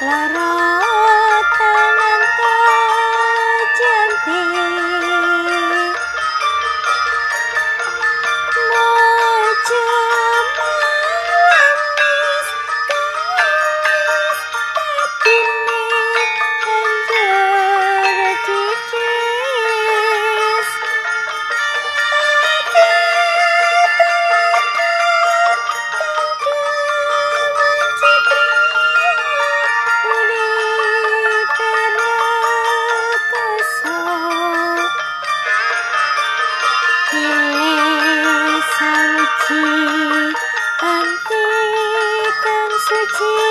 La la. আছে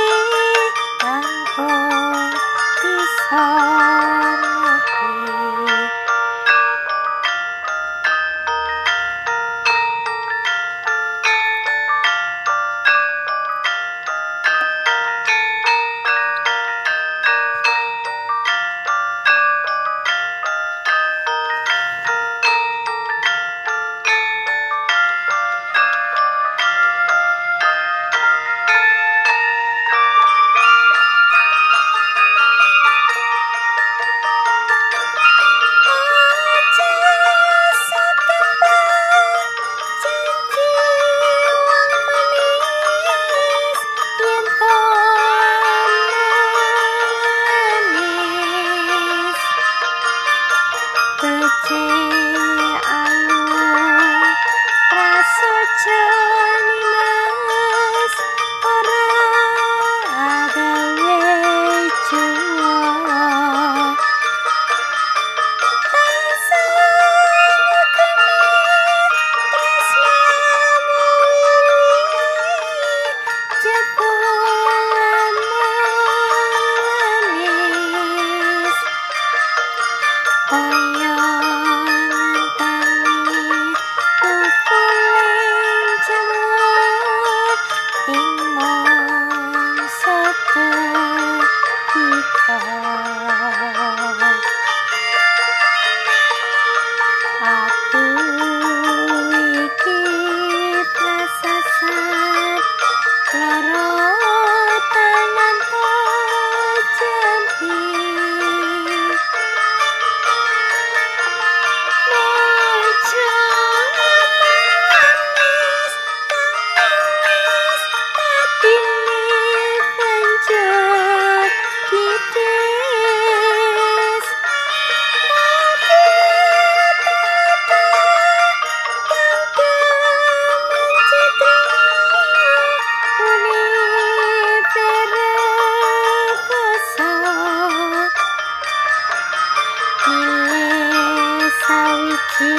sawiki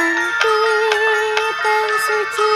anti tan suci